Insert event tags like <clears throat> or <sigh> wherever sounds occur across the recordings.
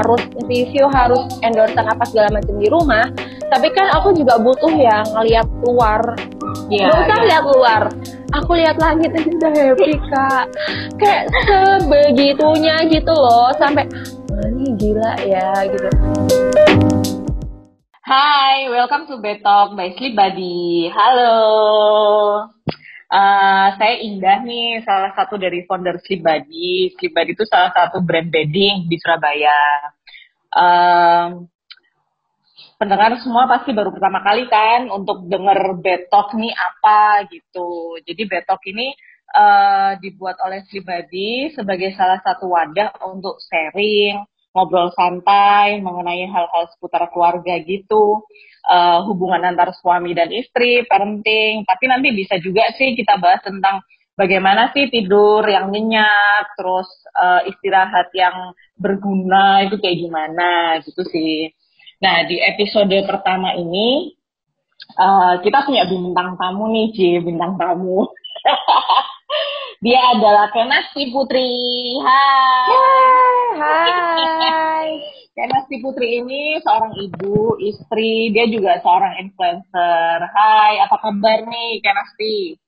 harus review harus endorsean apa segala macam di rumah tapi kan aku juga butuh ya ngeliat luar Iya, Gak usah iya. lihat luar aku lihat langit aja udah happy kak kayak sebegitunya gitu loh sampai "Wah, ini gila ya gitu Hai, welcome to Betok by Sleep Buddy. Halo. Eh, saya Indah nih, salah satu dari founder. Sleep Buddy itu salah satu brand bedding di Surabaya. Em, pendengar semua pasti baru pertama kali kan untuk denger Betok nih apa gitu. Jadi Betok ini eh, dibuat oleh Buddy sebagai salah satu wadah untuk sharing, ngobrol santai mengenai hal-hal seputar keluarga gitu, eh, hubungan antar suami dan istri, parenting. Tapi nanti bisa juga sih kita bahas tentang bagaimana sih tidur yang nyenyak, terus eh, istirahat yang berguna itu kayak gimana gitu sih. Nah di episode pertama ini eh, kita punya bintang tamu nih, Ci, bintang tamu. <laughs> Dia adalah Kenasti Putri. Hai. hai Kenasti Putri ini seorang ibu, istri, dia juga seorang influencer. Hai, apa kabar nih Kenasti?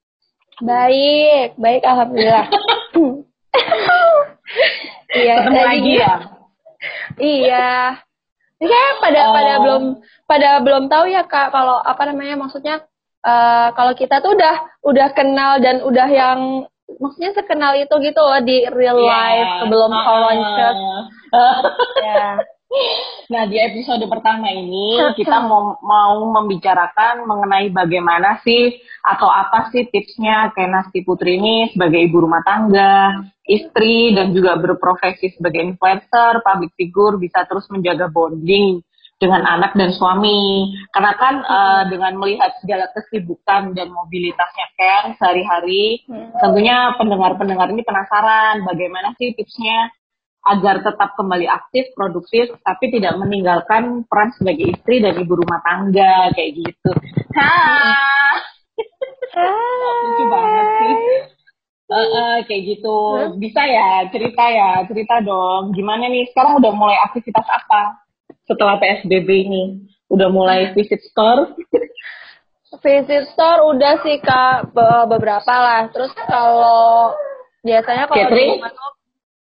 baik baik alhamdulillah <laughs> iya Ketemu lagi ya? Iya. Kayak pada Oh. pada belum pada belum tahu ya kak kalau apa namanya maksudnya eh, kalau kita tuh udah udah kenal dan udah yang maksudnya sekenal itu gitu loh di real Iya. life sebelum call launches. Ya. Nah, di episode pertama ini <laughs> kita mau, mau membicarakan mengenai bagaimana sih atau apa sih tipsnya Kenasti Putri ini sebagai ibu rumah tangga, istri, dan juga berprofesi sebagai influencer, public figure, bisa terus menjaga bonding dengan anak dan suami. Karena kan eh, dengan melihat segala kesibukan dan mobilitasnya Ken sehari-hari, Hmm. tentunya pendengar-pendengar ini penasaran bagaimana sih tipsnya agar tetap kembali aktif, produktif, tapi tidak meninggalkan peran sebagai istri dan ibu rumah tangga kayak gitu. Hai, lucu banget sih. Eh, eh, kayak gitu. Bisa ya cerita ya, cerita dong. Gimana nih sekarang udah mulai aktivitas apa setelah PSBB ini? Udah mulai visit store? <laughs> Visit store udah sih kak be- beberapa lah. Terus kalau biasanya kalau di rumah tuh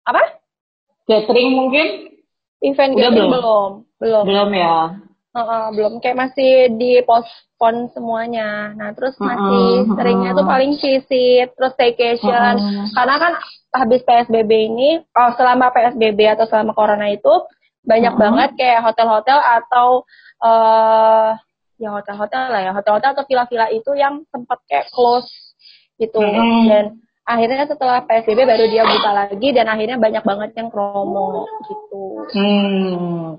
apa? Catering mungkin? Event Udah belum? belum? Belum. Belum ya. Heeh, belum kayak masih di postpone semuanya. Nah, terus masih Mm-mm, seringnya tuh paling visit, terus staycation. Mm-mm. Karena kan habis PSBB ini, oh selama PSBB atau selama corona itu banyak Mm-mm. banget kayak hotel-hotel atau eh ya hotel-hotel lah ya, hotel-hotel atau villa-villa itu yang sempat kayak close gitu. Mm-mm. Dan akhirnya setelah PSBB baru dia buka lagi dan akhirnya banyak banget yang promo gitu. Hmm.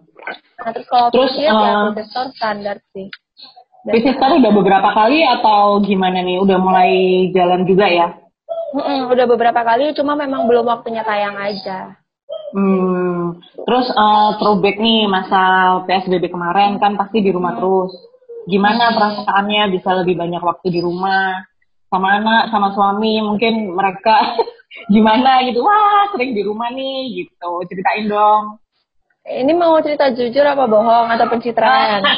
Nah, terus kalau Terus, visit ya eh, visitor standar sih. Dan- Visitor udah beberapa kali atau gimana nih? Udah mulai jalan juga ya? Mm-mm, udah beberapa kali, cuma memang belum waktunya tayang aja. Hmm. Terus eh, throwback nih masa PSBB kemarin kan pasti di rumah terus. Gimana perasaannya bisa lebih banyak waktu di rumah sama anak, sama suami? Mungkin mereka <laughs> gimana gitu? Wah sering di rumah nih gitu. Ceritain dong. Ini mau cerita jujur apa bohong atau pencitraan? <laughs>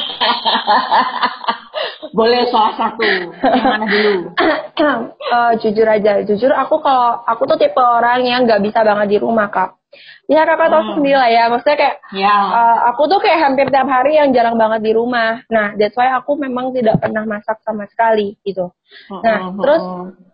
Boleh salah satu. Yang mana dulu? <coughs> Eh, jujur aja, jujur aku kalau aku tuh tipe orang yang nggak bisa banget di rumah kak. Ya kakak tahu Hmm. sendiri lah ya, maksudnya kayak Ya. eh, aku tuh kayak hampir tiap hari yang jarang banget di rumah. Nah, that's why aku memang tidak pernah masak sama sekali gitu. Nah, Mm-mm, terus mm-mm.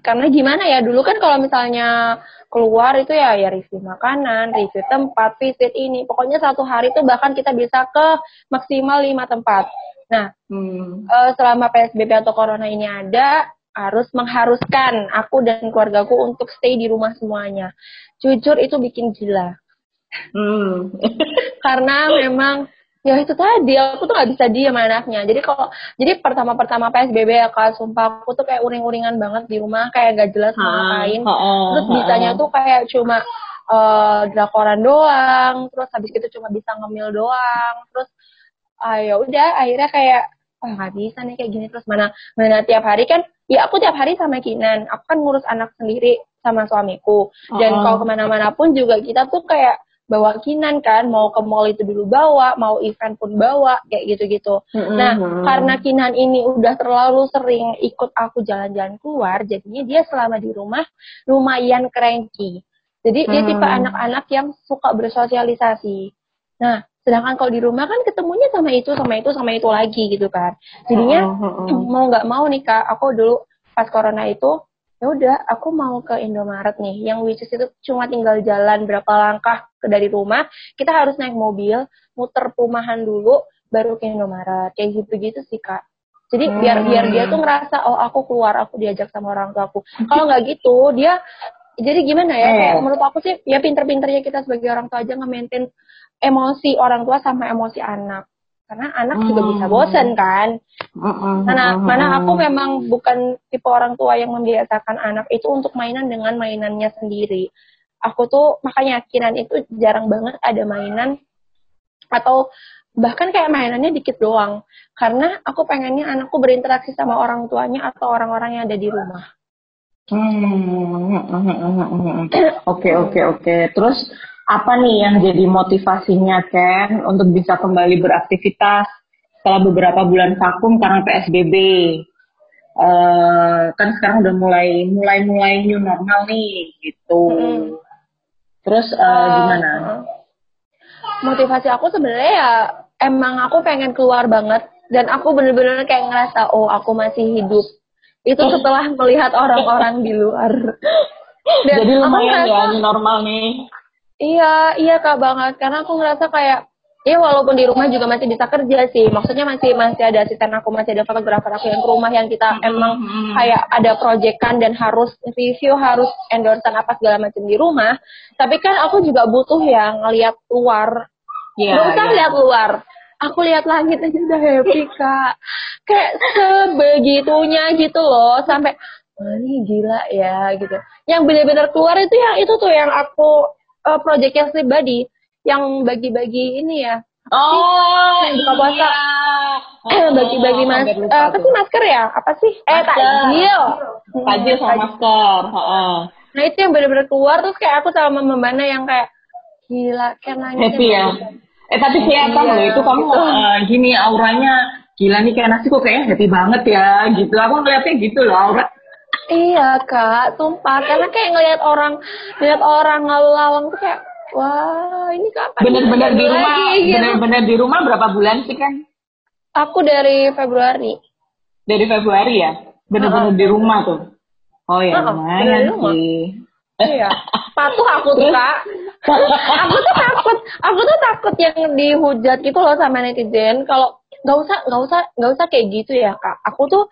karena gimana ya dulu kan kalau misalnya keluar itu ya ya review makanan, review tempat, visit ini, pokoknya satu hari itu bahkan kita bisa ke maksimal lima tempat. Nah, Hmm. eh, selama PSBB atau corona ini ada, harus mengharuskan aku dan keluargaku untuk stay di rumah semuanya. Jujur itu bikin gila. Hmm. <laughs> Karena memang ya itu tadi aku tuh nggak bisa diem anaknya. Jadi kalau jadi pertama-pertama PSBB ya kak, sumpah aku tuh kayak uring-uringan banget di rumah, kayak gak jelas mau ngapain. Terus bisanya tuh kayak cuma eh, drakoran doang, terus habis itu cuma bisa ngemil doang, terus ayo udah akhirnya kayak oh nggak bisa nih kayak gini terus mana mana tiap hari kan ya aku tiap hari sama Kinan aku kan ngurus anak sendiri sama suamiku dan Oh. kalau ke mana-mana pun juga kita tuh kayak bawa kinan kan mau ke mall itu dulu bawa mau event pun bawa kayak gitu-gitu mm-hmm. nah karena kinan ini udah terlalu sering ikut aku jalan-jalan keluar jadinya dia selama di rumah lumayan cranky jadi mm. dia tipe anak-anak yang suka bersosialisasi nah sedangkan kalau di rumah kan ketemunya sama itu sama itu sama itu lagi gitu kan jadinya mm-hmm. <clears throat> mau nggak mau nih kak aku dulu pas corona itu ya udah aku mau ke Indomaret nih yang which is itu cuma tinggal jalan berapa langkah ke dari rumah kita harus naik mobil muter perumahan dulu baru ke Indomaret kayak gitu gitu sih kak jadi hmm. biar biar dia tuh ngerasa oh aku keluar aku diajak sama orang tua aku kalau nggak gitu dia jadi gimana ya kayak oh. menurut aku sih ya pinter-pinternya kita sebagai orang tua aja nge-maintain emosi orang tua sama emosi anak karena anak hmm. juga bisa bosen kan. Hmm. Mana mana aku memang bukan tipe orang tua yang membiasakan anak itu untuk mainan dengan mainannya sendiri. Aku tuh makanya kinan itu jarang banget ada mainan atau bahkan kayak mainannya dikit doang. Karena aku pengennya anakku berinteraksi sama orang tuanya atau orang-orang yang ada di rumah. Hmm, oke oke oke. Terus apa nih yang jadi motivasinya Ken untuk bisa kembali beraktivitas setelah beberapa bulan vakum karena PSBB? Uh, eh, kan sekarang udah mulai mulai mulai new normal nih gitu. Hmm. Terus uh, uh, gimana? Motivasi aku sebenarnya ya emang aku pengen keluar banget dan aku bener-bener kayak ngerasa oh aku masih hidup. Itu setelah melihat orang-orang di luar. <laughs> Dan Jadi lumayan ya new normal nih Iya, iya kak banget. Karena aku ngerasa kayak, ya walaupun di rumah juga masih bisa kerja sih. Maksudnya masih masih ada asisten aku, masih ada fotografer aku yang ke rumah yang kita emang kayak ada proyekan dan harus review, harus endorsean apa segala macam di rumah. Tapi kan aku juga butuh ya ngeliat luar. Yeah, Gak usah yeah. lihat luar. Aku lihat langit aja udah happy kak. Kayak sebegitunya gitu loh. Sampai, wah ini gila ya gitu. Yang benar-benar keluar itu yang itu tuh yang aku uh, project yang pribadi yang bagi-bagi ini ya. Oh, yang buka puasa. Iya. <clears throat> bagi-bagi mas, uh, apa sih masker ya? Apa sih? Eh, takjil. Takjil sama masker. Oh. Nah itu yang benar-benar keluar terus kayak aku sama Mbak yang kayak gila kayak nanya. Happy ya. Eh tapi kelihatan iya, loh itu kamu uh, gini auranya gila nih kayak nasi kok kayak happy banget ya gitu. Aku ngeliatnya gitu loh aura Iya kak, sumpah karena kayak ngelihat orang, ngeliat orang lalu-lalang tuh kayak, wah ini kapan? Bener-bener di rumah, gitu. bener-bener di rumah berapa bulan sih kan? Aku dari Februari. Dari Februari ya, bener-bener uh -huh. di rumah tuh. Oh ya, uh -huh. sih. Iya, <laughs> patuh aku tuh kak. Aku tuh takut, aku tuh takut yang dihujat gitu loh sama netizen. Kalau nggak usah, nggak usah, nggak usah kayak gitu ya kak. Aku tuh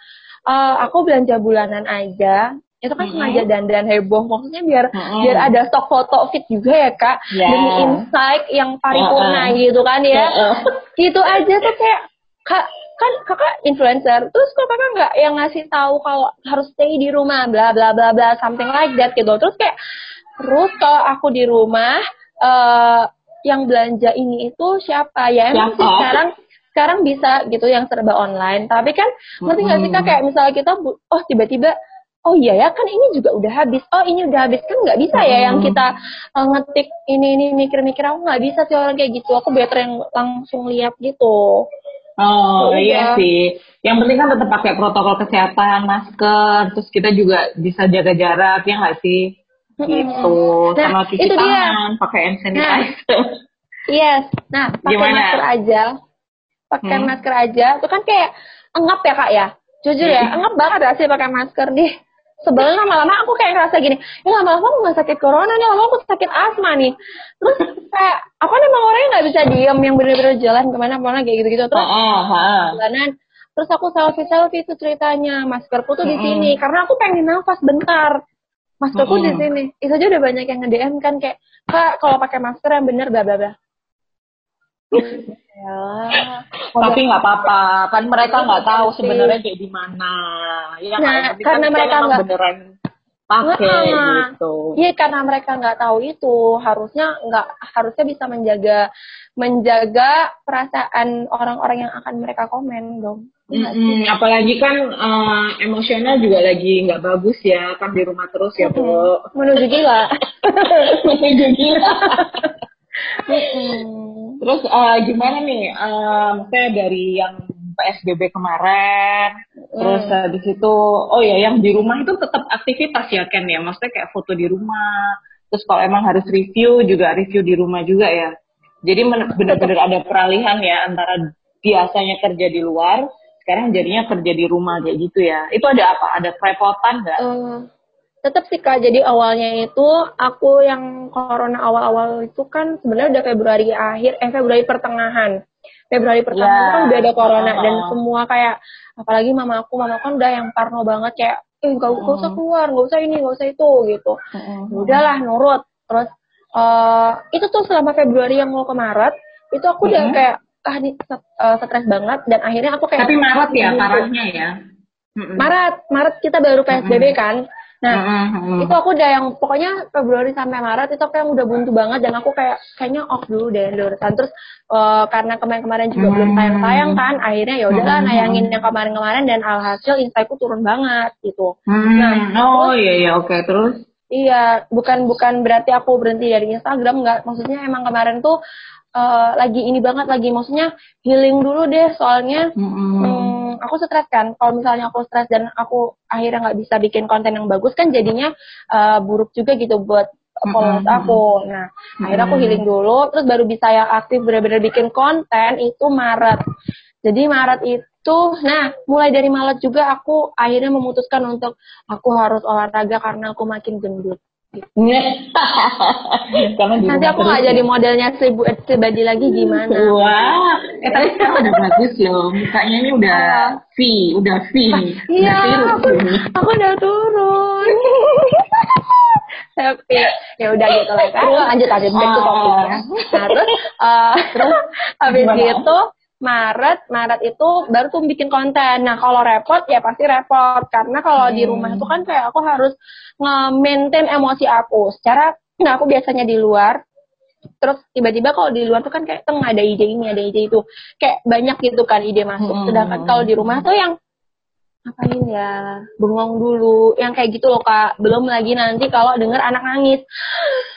uh, aku belanja bulanan aja itu kan mm-hmm. sengaja dandan heboh maksudnya biar mm-hmm. biar ada stok foto fit juga ya kak yeah. demi insight yang paripurna uh-uh. gitu kan ya uh-uh. gitu aja tuh kayak kak kan kakak influencer terus kok kakak nggak yang ngasih tahu kalau harus stay di rumah bla bla bla bla something like that gitu terus kayak terus kalau aku di rumah uh, yang belanja ini itu siapa? Ya emang sih sekarang sekarang bisa gitu yang serba online. Tapi kan ngerti nggak sih kak? Kayak misalnya kita oh tiba-tiba oh iya ya kan ini juga udah habis. Oh ini udah habis. Kan nggak bisa ya yang kita uh, ngetik ini ini mikir-mikir. Aku nggak bisa sih orang kayak gitu. Aku better yang langsung lihat gitu. Oh so, iya. sih. Yang penting kan tetap pakai protokol kesehatan, masker, terus kita juga bisa jaga jarak ya nggak sih? Gitu. Nah, Sama cuci tangan, pakai hand sanitizer. Nah, yes. Nah, pakai masker aja. Pakai hmm. masker aja. Itu kan kayak engap ya kak ya? Jujur ya engap banget sih pakai masker nih? Sebelum lama-lama aku kayak ngerasa gini ini lama-lama aku nggak sakit corona nih lama aku sakit asma nih. Terus kayak aku kan emang orangnya nggak bisa diem yang bener-bener jalan ke mana-mana kayak gitu-gitu. Terus jalanan terus aku selfie selfie itu ceritanya maskerku tuh di sini karena aku pengen nafas bentar maskerku di sini itu aja udah banyak yang nge DM kan kayak kak kalau pakai masker yang bener bla bla bla Ya. Tapi nggak apa-apa, kan mereka nggak tahu sebenarnya kayak di mana. Ya, nah, kan karena mereka nggak beneran pakai nah, gitu. Iya, karena mereka nggak tahu itu, harusnya nggak harusnya bisa menjaga menjaga perasaan orang-orang yang akan mereka komen dong. Mm -hmm. Apalagi kan uh, emosional juga lagi nggak bagus ya, kan di rumah terus ya, Bu. Menuju gila. <laughs> Menuju gila. Terus uh, gimana nih? Uh, maksudnya dari yang PSBB kemarin, mm. terus habis itu, oh ya yang di rumah itu tetap aktivitas ya Ken ya? Maksudnya kayak foto di rumah, terus kalau emang harus review juga review di rumah juga ya? Jadi benar-benar ada peralihan ya antara biasanya kerja di luar, sekarang jadinya kerja di rumah kayak gitu ya. Itu ada apa? Ada kerepotan nggak? Uh, tetap sih kak. Jadi awalnya itu aku yang corona awal-awal itu kan sebenarnya udah Februari akhir, eh Februari pertengahan. Februari pertengahan yeah. kan udah ada corona uh. dan semua kayak apalagi mama aku, mama kan udah yang parno banget kayak eh gak, gak usah keluar, gak usah ini, gak usah itu gitu. Uh, Udahlah nurut. Terus uh, itu tuh selama Februari yang mau ke Maret itu aku udah kayak ah ini uh, stres banget dan akhirnya aku kayak tapi Maret ya parahnya ya? Maret Maret kita baru PSBB kan? Nah itu aku udah yang pokoknya Februari sampai Maret itu aku yang udah buntu banget dan aku kayak kayaknya off dulu deh dulu terus uh, karena kemarin-kemarin juga belum tayang-tayang kan akhirnya ya udahlah nayangin yang kemarin-kemarin dan alhasil instaku turun banget gitu. Nah oh iya iya oke okay. terus? Iya, bukan bukan berarti aku berhenti dari Instagram, nggak. Maksudnya emang kemarin tuh uh, lagi ini banget, lagi maksudnya healing dulu deh, soalnya mm-hmm. hmm, aku stres kan. Kalau misalnya aku stres dan aku akhirnya nggak bisa bikin konten yang bagus kan, jadinya uh, buruk juga gitu buat followers mm-hmm. aku. Nah, mm-hmm. akhirnya aku healing dulu, terus baru bisa yang aktif benar-benar bikin konten itu Maret. Jadi Maret itu itu nah mulai dari Maret juga aku akhirnya memutuskan untuk aku harus olahraga karena aku makin gendut <laughs> Nanti aku nggak jadi modelnya seribu Badi lagi gimana? Wah, eh tapi sekarang udah bagus loh. Mukanya ini udah V, udah V Iya, aku, aku udah turun. <laughs> tapi ya udah gitu lah kan. Lanjut aja back to topiknya. Nah, terus uh, terus <laughs> habis gitu Maret, Maret itu baru tuh bikin konten. Nah, kalau repot ya pasti repot karena kalau hmm. di rumah itu kan kayak aku harus nge-maintain emosi aku. Secara nah aku biasanya di luar terus tiba-tiba kalau di luar tuh kan kayak tengah ada ide ini, ada ide itu. Kayak banyak gitu kan ide masuk. Hmm. Sedangkan kalau di rumah tuh yang ngapain ya? Bengong dulu. Yang kayak gitu loh kak. Belum lagi nanti kalau denger anak nangis.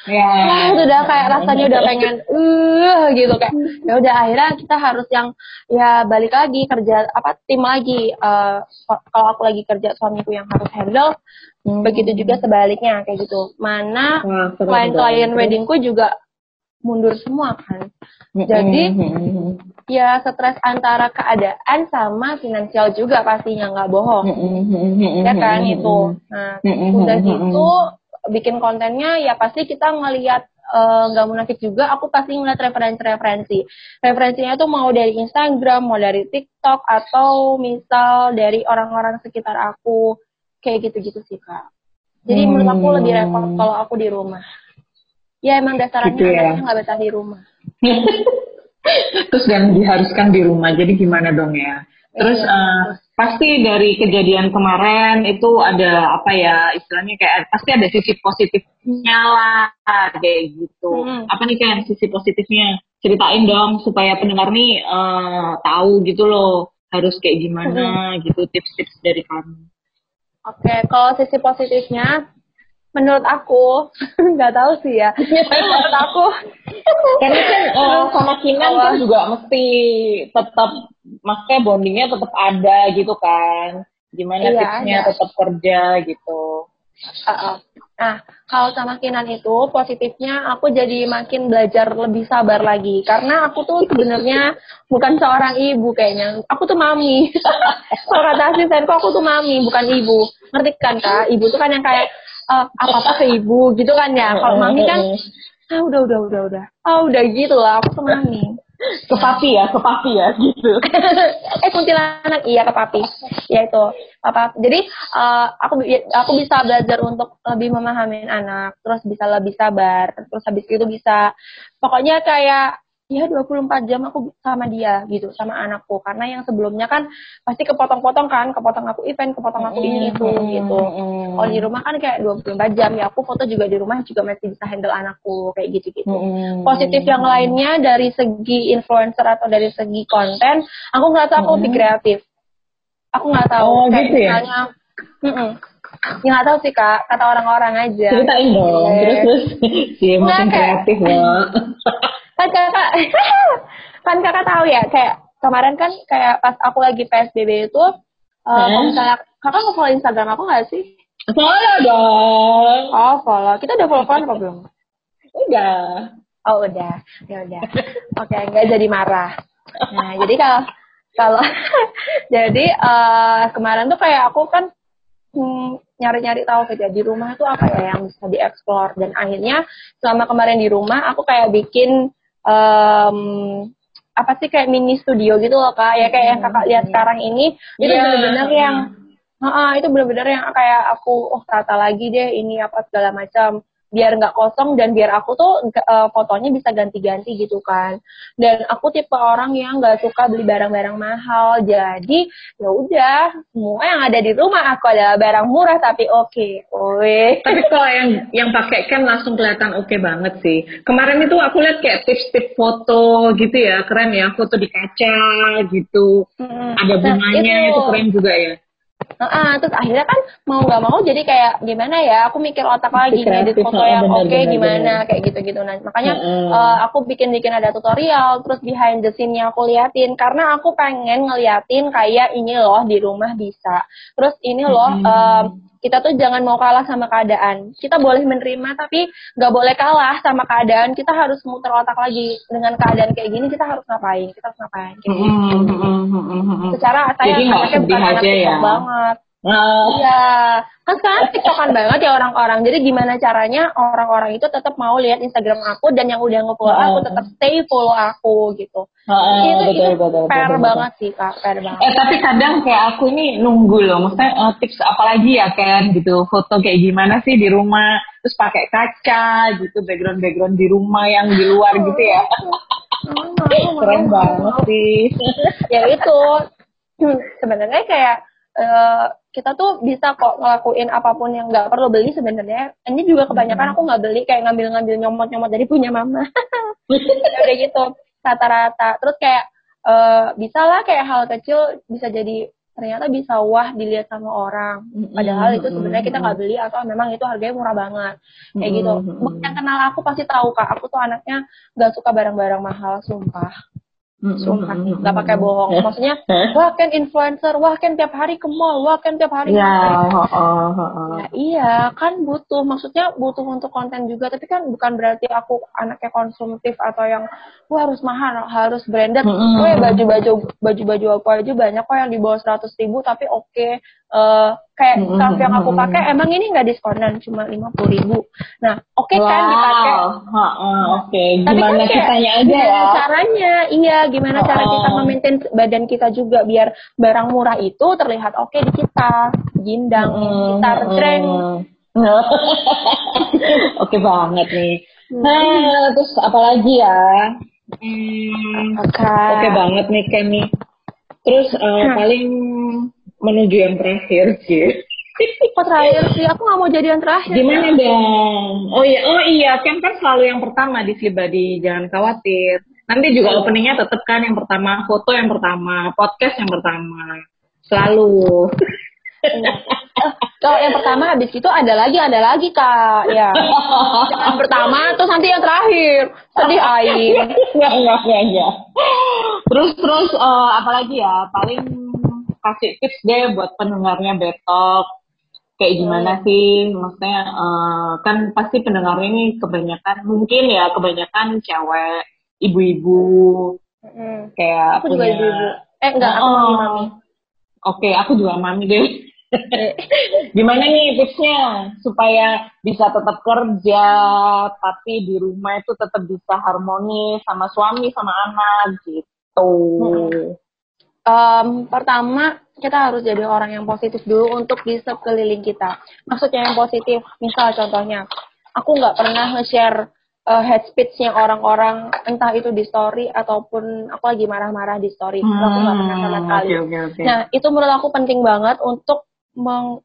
Ya Wah, itu udah kayak rasanya udah pengen uh gitu. Kayak ya udah akhirnya kita harus yang ya balik lagi kerja apa tim lagi. Uh, kalau aku lagi kerja suamiku yang harus handle hmm. begitu juga sebaliknya kayak gitu. Mana klien-klien weddingku juga mundur semua kan. Jadi ya stres antara keadaan sama finansial juga pastinya nggak bohong. Ya kan itu. Nah udah gitu bikin kontennya ya pasti kita ngelihat eh, nggak uh, munafik juga aku pasti ngeliat referensi-referensi. Referensinya tuh mau dari Instagram mau dari TikTok atau misal dari orang-orang sekitar aku. Kayak gitu-gitu sih kak. Jadi hmm. menurut aku lebih repot kalau aku di rumah ya emang dasarnya gitu ya. nggak betah di rumah <laughs> terus dan diharuskan di rumah jadi gimana dong ya terus iya. uh, pasti dari kejadian kemarin itu ada apa ya istilahnya kayak pasti ada sisi positifnya lah kayak gitu hmm. apa nih kan sisi positifnya ceritain dong supaya pendengar nih uh, tahu gitu loh harus kayak gimana hmm. gitu tips-tips dari kamu oke okay, kalau sisi positifnya menurut aku <laughs> nggak tahu sih ya. Menurut aku <laughs> karena kan uh, sama Kinan kan juga mesti tetap maksudnya bondingnya tetap ada gitu kan. Gimana iya, tipsnya ada. tetap kerja gitu. Uh, uh. nah kalau sama Kinan itu positifnya aku jadi makin belajar lebih sabar lagi. Karena aku tuh sebenarnya bukan seorang ibu kayaknya. Aku tuh mami. <laughs> Kalau kata asistenku aku tuh mami bukan ibu. Ngerti kan kak? Ibu tuh kan yang kayak uh, apa apa ke ibu gitu kan ya. Kalau mami kan ah udah udah udah udah. Ah udah gitu lah aku tuh mami. <laughs> Ke papi ya ke papi ya gitu. <laughs> Eh kuntilanak iya ke papi. Ya itu. Apa jadi uh, aku aku bisa belajar untuk lebih memahami anak terus bisa lebih sabar terus habis itu bisa pokoknya kayak ya 24 jam aku sama dia gitu sama anakku karena yang sebelumnya kan pasti kepotong-potong kan kepotong aku event kepotong aku ini itu gitu kalau di rumah kan kayak 24 jam ya aku foto juga di rumah juga masih bisa handle anakku kayak gitu gitu positif yang lainnya dari segi influencer atau dari segi konten aku nggak tahu aku lebih kreatif aku nggak tahu oh, kayak gitu ya? misalnya mm -mm. Ya nggak tahu sih kak, kata orang-orang aja. Ceritain dong, terus terus. <laughs> Iya, makin kreatif loh. <laughs> kan kakak, <laughs> kan kakak tahu ya, kayak kemarin kan kayak pas aku lagi PSBB itu, uh, kalau misalnya kakak nge-follow Instagram aku nggak sih? Follow dong. Oh, follow. Kita udah follow-followan apa belum? Udah. Oh, udah. Ya udah. Oke, okay, nggak jadi marah. Nah, jadi kalau kalau <laughs> jadi uh, kemarin tuh kayak aku kan hmm, nyari-nyari tahu kerja di rumah itu apa ya yang bisa dieksplor dan akhirnya selama kemarin di rumah aku kayak bikin um, apa sih kayak mini studio gitu loh kak. Ya kayak yang kakak lihat sekarang ini itu yeah. benar-benar yang uh, itu benar-benar yang kayak aku oh tata lagi deh ini apa segala macam biar nggak kosong dan biar aku tuh uh, fotonya bisa ganti-ganti gitu kan dan aku tipe orang yang nggak suka beli barang-barang mahal jadi ya udah semua yang ada di rumah aku adalah barang murah tapi oke okay. tapi kalau yang yang pakai kan langsung kelihatan oke okay banget sih kemarin itu aku lihat kayak tips-tips foto gitu ya keren ya foto di kaca gitu hmm. ada nah, bunganya itu. itu keren juga ya Uh, terus akhirnya kan mau nggak mau jadi kayak gimana ya aku mikir otak lagi nih di foto yang oke okay, gimana bener. kayak gitu gitu nah makanya uh, uh, aku bikin bikin ada tutorial terus behind the scene-nya aku liatin karena aku pengen ngeliatin kayak ini loh di rumah bisa. Terus ini loh uh, uh, kita tuh jangan mau kalah sama keadaan. Kita boleh menerima tapi nggak boleh kalah sama keadaan. Kita harus muter otak lagi dengan keadaan kayak gini. Kita harus ngapain? Kita harus ngapain? Kayak gitu. Mm -hmm. Secara saya anaknya bukan anak ya. banget. Uh. Iya, kan sekarang tiktokan banget ya orang-orang. Jadi gimana caranya orang-orang itu tetap mau lihat Instagram aku dan yang udah nge-follow uh. aku tetap stay follow aku gitu. Uh, itu betul, itu betul, fair betul, banget betul. sih kak, fair banget. Eh tapi kadang kayak aku ini nunggu loh, maksudnya uh, tips apa lagi ya kan gitu, foto kayak gimana sih di rumah, terus pakai kaca gitu, background background di rumah yang di luar gitu ya. Keren banget sih. ya itu sebenarnya kayak uh, kita tuh bisa kok ngelakuin apa pun yang nggak perlu beli sebenarnya. Ini juga kebanyakan aku nggak beli kayak ngambil-ngambil nyomot-nyomot dari punya mama. <laughs> Kayak gitu rata-rata. Terus kayak uh, bisa lah kayak hal kecil bisa jadi ternyata bisa wah dilihat sama orang. Padahal itu sebenarnya kita nggak beli atau memang itu harganya murah banget. Kayak gitu. Yang kenal aku pasti tahu kak. Aku tuh anaknya nggak suka barang-barang mahal, sumpah. Sumpah nih, nggak pakai bohong. Maksudnya, wah kan influencer, wah kan tiap hari ke mall, wah kan tiap hari. Ya, oh, oh, oh. Ya, iya, kan butuh. Maksudnya butuh untuk konten juga, tapi kan bukan berarti aku anaknya konsumtif atau yang wah harus mahal, harus branded. Mm -hmm. Gue baju-baju baju-baju aku aja banyak kok yang di bawah seratus ribu, tapi oke. Okay. Uh, kayak mm -hmm. yang aku pakai emang ini nggak diskonan cuma lima puluh ribu nah oke okay wow. kan dipakai oke okay. gimana kan kitanya aja ya caranya iya gimana oh. cara kita memaintain badan kita juga biar barang murah itu terlihat oke okay di kita gindang mm, kita tren <laughs> oke banget nih hmm. nah terus apalagi ya hmm, oke okay. okay banget nih Kenny terus uh, hmm. Menuju yang terakhir sih Kok terakhir sih? Aku nggak mau jadi yang terakhir. Gimana ya? dong? Oh iya, oh iya, kan kan selalu yang pertama di Slibadi, jangan khawatir. Nanti juga openingnya tetap kan yang pertama, foto yang pertama, podcast yang pertama, selalu. <laughs> Kalau yang pertama habis itu ada lagi, ada lagi kak, ya. Yang pertama, terus nanti yang terakhir, sedih air. Enggak, <laughs> enggak, enggak, Terus terus uh, apalagi ya? Paling kasih tips deh buat pendengarnya Betok kayak gimana hmm. sih? Maksudnya uh, kan pasti pendengar ini kebanyakan mungkin ya kebanyakan cewek ibu-ibu. Hmm. kayak aku punya... juga ibu-ibu. Eh enggak aku oh, mami. Mami oke okay, aku juga mami deh. <laughs> Gimana nih tipsnya? Supaya bisa tetap kerja tapi di rumah itu tetap bisa harmonis sama suami sama anak gitu. Hmm. Um, pertama kita harus jadi orang yang positif dulu untuk di sekeliling kita. Maksudnya yang positif, misal contohnya, aku nggak pernah nge-share uh, head speech-nya orang-orang, entah itu di story ataupun aku lagi marah-marah di story. Hmm, aku nggak pernah sama sekali. Okay, okay, okay. Nah, itu menurut aku penting banget untuk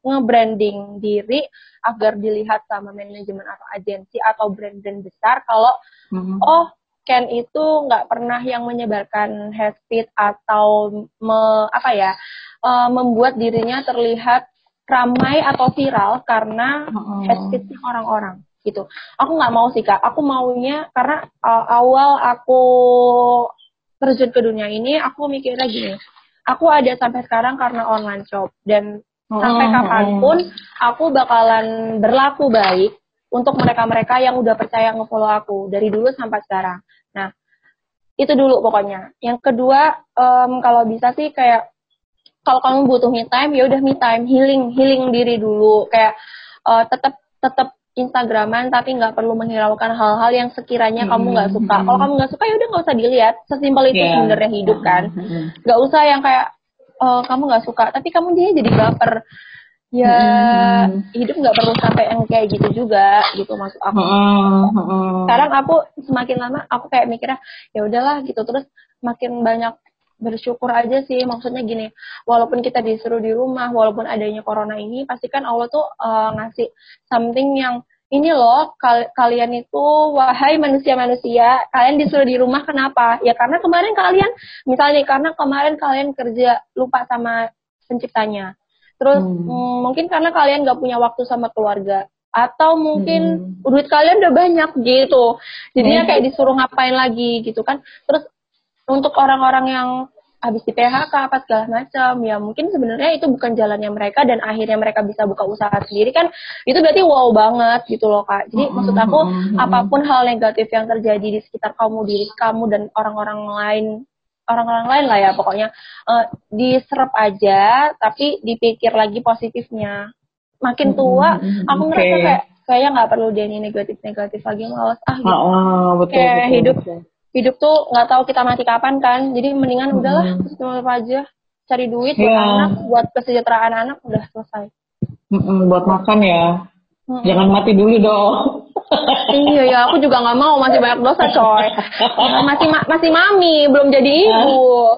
nge-branding diri agar dilihat sama manajemen atau agensi atau brand-brand besar kalau hmm. oh Ken itu nggak pernah yang menyebarkan head speech atau me, apa ya uh, membuat dirinya terlihat ramai atau viral karena head speech orang-orang gitu. Aku nggak mau sih kak. Aku maunya karena uh, awal aku terjun ke dunia ini aku mikirnya gini. Aku ada sampai sekarang karena online shop dan sampai kapan pun aku bakalan berlaku baik untuk mereka-mereka yang udah percaya ngefollow aku dari dulu sampai sekarang. Nah, itu dulu pokoknya. Yang kedua, um, kalau bisa sih kayak kalau kamu butuh me time, ya udah me time, healing, healing diri dulu. Kayak uh, tetap tetap Instagraman tapi nggak perlu menghiraukan hal-hal yang sekiranya hmm. kamu nggak suka. Hmm. Kalau kamu nggak suka ya udah nggak usah dilihat. Sesimpel itu yeah. sebenarnya hidup kan. Hmm. Nggak usah yang kayak oh, kamu nggak suka tapi kamu dia jadi baper ya hmm. hidup nggak perlu sampai yang kayak gitu juga gitu maksud aku hmm. sekarang aku semakin lama aku kayak mikirnya ya udahlah gitu terus makin banyak bersyukur aja sih maksudnya gini walaupun kita disuruh di rumah walaupun adanya corona ini pastikan Allah tuh uh, ngasih something yang ini loh kal kalian itu wahai manusia-manusia kalian disuruh di rumah kenapa ya karena kemarin kalian misalnya karena kemarin kalian kerja lupa sama penciptanya Terus hmm. mm, mungkin karena kalian gak punya waktu sama keluarga atau mungkin hmm. duit kalian udah banyak gitu. Jadinya hmm. kayak disuruh ngapain lagi gitu kan. Terus untuk orang-orang yang habis di PHK apa segala macam ya mungkin sebenarnya itu bukan jalannya mereka dan akhirnya mereka bisa buka usaha sendiri kan itu berarti wow banget gitu loh kak jadi -hmm. maksud aku hmm, hmm, apa pun hal negatif yang terjadi di sekitar kamu diri kamu dan orang-orang lain orang-orang lain lah ya pokoknya uh, diserap aja tapi dipikir lagi positifnya makin tua mm-hmm. aku okay. merasa kayak kayak nggak perlu ini negatif-negatif lagi malas ah gitu. Oh, betul, kayak betul, hidup betul. hidup tuh nggak tahu kita mati kapan kan jadi mendingan mm-hmm. udahlah terus aja cari duit buat yeah. anak buat kesejahteraan anak udah selesai mm-hmm, buat makan ya mm-hmm. jangan mati dulu dong <laughs> iya ya, aku juga nggak mau masih banyak dosa coy. Masih ma masih mami, belum jadi ibu.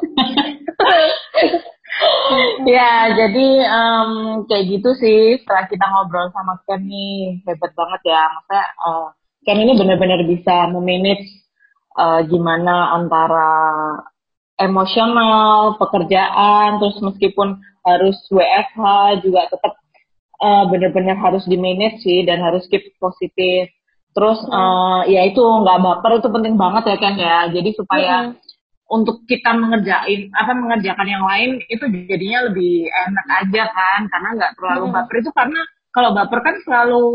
<laughs> ya, jadi um, kayak gitu sih. Setelah kita ngobrol sama Ken nih, hebat banget ya. Maksudnya uh, Ken ini benar-benar bisa memanage uh, gimana antara emosional, pekerjaan, terus meskipun harus WFH juga tetap uh, benar-benar harus di manage sih dan harus keep positif Terus hmm. uh, ya itu nggak baper itu penting banget ya kan ya. Jadi supaya hmm. untuk kita mengerjain apa mengerjakan yang lain itu jadinya lebih enak aja kan karena nggak terlalu hmm. baper itu karena kalau baper kan selalu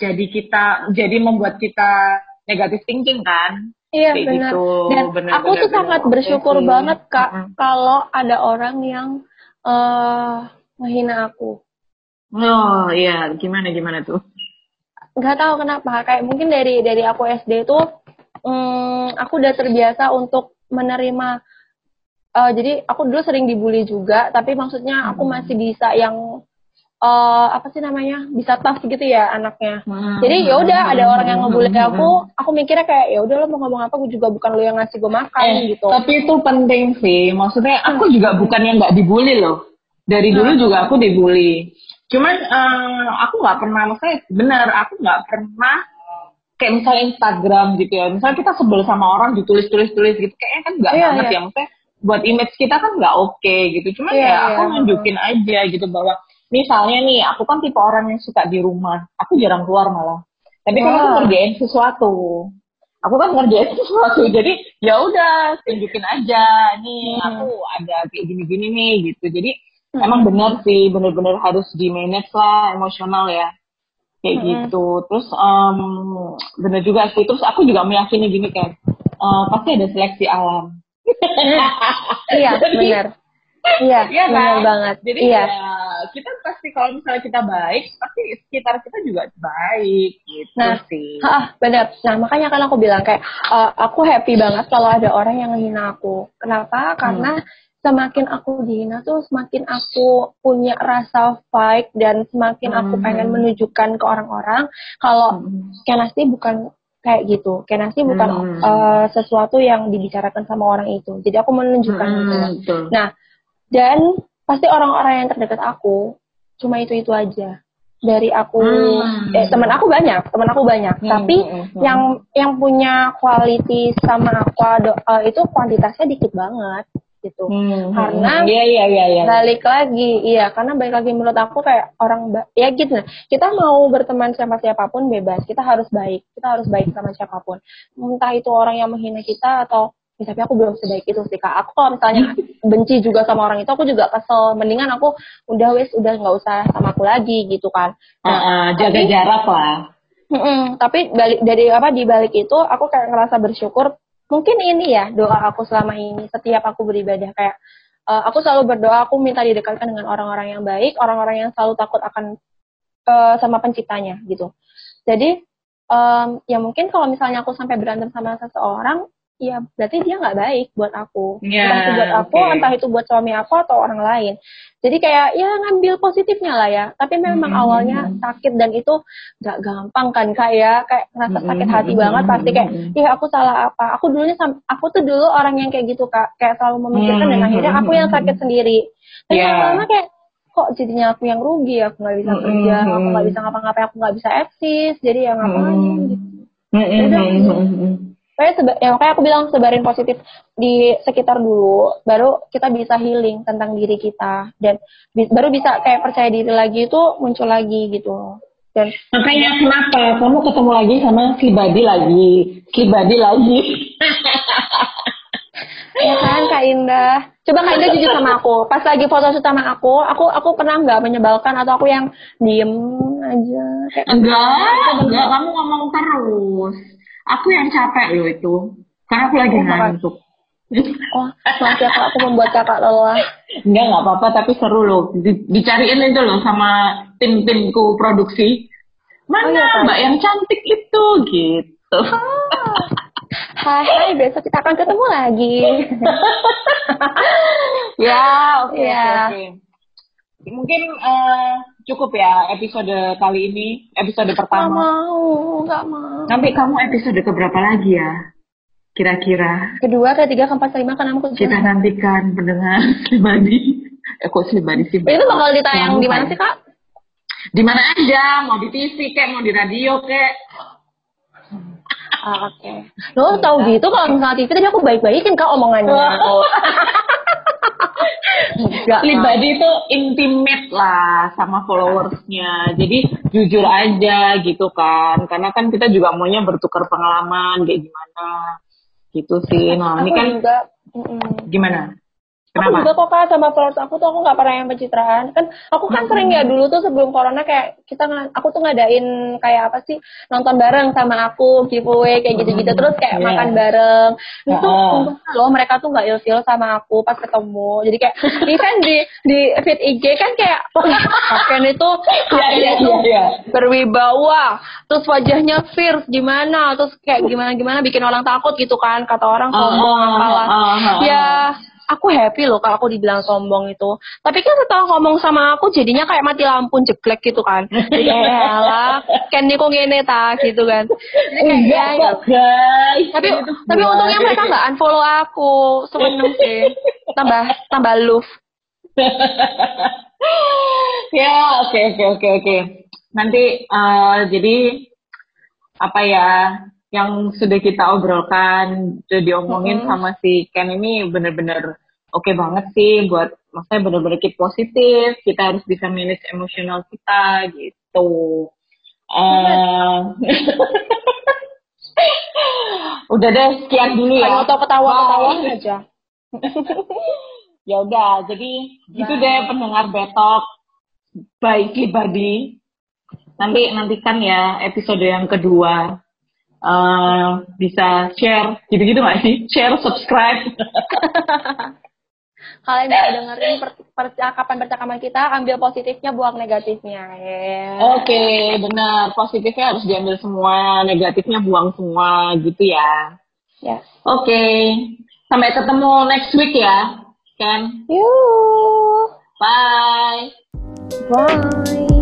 jadi kita jadi membuat kita negatif thinking kan. Iya Kayak benar. Gitu. Dan bener, aku bener, tuh bener, sangat bener, bersyukur okay. banget kak -hmm. kalau ada orang yang uh, menghina aku. Oh iya, gimana gimana tuh? Nggak tahu kenapa. Kayak mungkin dari dari aku SD itu um, aku udah terbiasa untuk menerima uh, jadi aku dulu sering dibully juga tapi maksudnya aku hmm. masih bisa yang uh, apa sih namanya bisa tough gitu ya anaknya. Hmm. jadi ya udah ada orang yang ngebully hmm. aku aku mikirnya kayak ya udah lo mau ngomong apa gue juga bukan lo yang ngasih gue makan eh, gitu. tapi itu penting sih. Maksudnya aku juga bukan yang nggak dibully loh. Dari dulu juga aku dibully Cuman uh, aku nggak pernah, maksudnya benar aku nggak pernah kayak misalnya Instagram gitu ya. Misalnya kita sebel sama orang ditulis-tulis-tulis gitu, kayaknya kan nggak yeah, banget yeah. ya. Maksudnya buat image kita kan nggak oke okay, gitu. Cuman yeah, ya aku yeah. nunjukin aja gitu bahwa misalnya nih aku kan tipe orang yang suka di rumah. Aku jarang keluar malah. Tapi kan aku ngerjain sesuatu. Aku kan ngerjain <laughs> sesuatu, jadi ya udah tunjukin aja nih hmm. aku ada kayak gini-gini nih gitu. Jadi. Emang benar sih, benar-benar harus di manage lah emosional ya. Kayak hmm. gitu. Terus um, benar juga sih. Terus aku juga meyakini gini kan, uh, pasti ada seleksi alam. <laughs> <laughs> iya, benar. Iya, iya kan? benar banget. Jadi iya. ya kita pasti kalau misalnya kita baik, pasti sekitar kita juga baik gitu nah, sih. Nah, benar. Nah, makanya kan aku bilang kayak uh, aku happy banget kalau ada orang yang menghina aku. Kenapa? Karena hmm semakin aku dihina tuh semakin aku punya rasa fight dan semakin hmm. aku pengen menunjukkan ke orang-orang kalau hmm. Kenasti bukan kayak gitu. Kenasti bukan hmm. uh, sesuatu yang dibicarakan sama orang itu. Jadi aku menunjukkan hmm, gitu. Nah, dan pasti orang-orang yang terdekat aku cuma itu-itu aja dari aku hmm. eh teman aku banyak teman aku banyak hmm. tapi hmm. hmm. yang yang punya quality sama aku uh, itu kuantitasnya dikit banget gitu. Hmm, karena hmm. iya, iya, iya, iya. balik lagi, iya karena balik lagi menurut aku kayak orang ya gitu. Nah, kita mau berteman sama siapa pun bebas, kita harus baik, kita harus baik sama siapa pun. Entah itu orang yang menghina kita atau ya, tapi aku belum sebaik itu sih kak. Aku kalau misalnya <laughs> benci juga sama orang itu, aku juga kesel. Mendingan aku udah wes udah nggak usah sama aku lagi gitu kan. Nah, uh, uh, jaga tapi, jarak lah. Mm -mm, tapi balik dari apa di balik itu aku kayak ngerasa bersyukur mungkin ini ya doa aku selama ini setiap aku beribadah kayak uh, aku selalu berdoa aku minta didekatkan dengan orang-orang yang baik orang-orang yang selalu takut akan uh, sama penciptanya gitu. Jadi um, ya mungkin kalau misalnya aku sampai berantem sama seseorang ya berarti dia nggak baik buat aku yeah, entah itu buat aku okay. entah itu buat suami aku atau orang lain jadi kayak ya ngambil positifnya lah ya tapi memang mm -hmm. awalnya sakit dan itu nggak gampang kan kayak ya. kayak ngerasa sakit hati mm -hmm. banget pasti kayak ih aku salah apa aku dulunya aku tuh dulu orang yang kayak gitu kak kayak selalu memikirkan mm -hmm. dan akhirnya aku yang sakit sendiri tapi yeah. lama-lama kayak kok jadinya aku yang rugi aku nggak bisa kerja mm -hmm. aku nggak bisa ngapa-ngapain aku nggak bisa eksis jadi ya ngapain mm -hmm. gitu mm -hmm. Kayak seba ya makanya aku bilang sebarin positif di sekitar dulu, baru kita bisa healing tentang diri kita dan bi baru bisa kayak percaya diri lagi itu muncul lagi gitu. Dan makanya kenapa kamu ketemu lagi sama si Badi lagi, si Badi lagi. <laughs> ya kan Kak Indah. Coba Kak Indah jujur sama aku. Pas lagi foto shoot sama aku, aku aku pernah nggak menyebalkan atau aku yang diem aja? Kayak enggak, enggak. Kamu ngomong terus. Aku yang capek loh itu. Karena aku lagi oh, ngantuk. Oh, maaf ya kalau aku membuat kakak lelah. Enggak, enggak apa-apa, tapi seru loh. dicariin itu loh sama tim-timku produksi. Mana oh, iya, mbak yang cantik itu, gitu. Ah. Hai, hai, besok kita akan ketemu lagi. <laughs> ya, oke, okay, ya. okay. Mungkin uh, cukup ya episode kali ini, episode pertama. Gak mau, gak mau. Nanti kamu episode keberapa lagi ya? Kira-kira. Kedua, ketiga, keempat, kelima, kan aku Kita nantikan pendengar <laughs> pribadi. Eh, kok pribadi sih? Itu bakal ditayang di mana sih, Kak? Di mana aja, mau di TV kek, mau di radio kek. Ah, oke. Okay. Lo tau gitu kalau misalnya TV tadi aku baik-baikin kak omongannya. Enggak. Pribadi itu intimate lah sama followersnya. Jadi jujur aja gitu kan. Karena kan kita juga maunya bertukar pengalaman kayak gimana. Gitu sih. Nah, ini kan juga, gimana? Kenapa? Aku juga kok kak sama followers aku tuh aku nggak pernah yang pencitraan. Kan aku kan hmm. sering ya dulu tuh sebelum corona kayak kita aku tuh ngadain kayak apa sih nonton bareng sama aku giveaway kayak gitu-gitu terus kayak yeah. makan bareng. Itu oh. loh mereka tuh nggak ilfil sama aku pas ketemu. Jadi kayak <laughs> event di di feed IG kan kayak <laughs> Ken itu yeah, yeah, yeah, yeah. berwibawa, terus wajahnya fierce gimana, terus kayak gimana gimana bikin orang takut gitu kan kata orang sombong uh, apalah. Uh, uh, uh, ya aku happy loh kalau aku dibilang sombong itu. Tapi kan setelah ngomong sama aku jadinya kayak mati lampu jeglek gitu kan. Ya lah, kan kok ngene ta gitu kan. Jadi kayak ya, guys. Tapi tapi untungnya mereka nggak unfollow aku. Seneng sih. Tambah tambah love. <laughs> ya, oke okay, oke okay, oke okay, oke. Nanti uh, jadi apa ya yang sudah kita obrolkan, sudah diomongin mm-hmm. sama si Ken ini bener-bener oke okay banget sih buat maksudnya bener-bener keep positif, kita harus bisa manage emosional kita gitu. Uh, <laughs> udah deh sekian dulu ya. Atau ketawa-ketawa aja. <laughs> ya udah, jadi nah. gitu deh pendengar betok baik pribadi. Nanti nantikan ya episode yang kedua uh, bisa share gitu-gitu nggak sih? Share, subscribe. <laughs> Kalian bisa dengerin per percakapan-percakapan kita, ambil positifnya, buang negatifnya. Yeah. Oke, okay, benar. Positifnya harus diambil semua, negatifnya buang semua, gitu ya. Ya. Oke, okay. sampai ketemu next week ya, Ken. Yuk. Bye. Bye.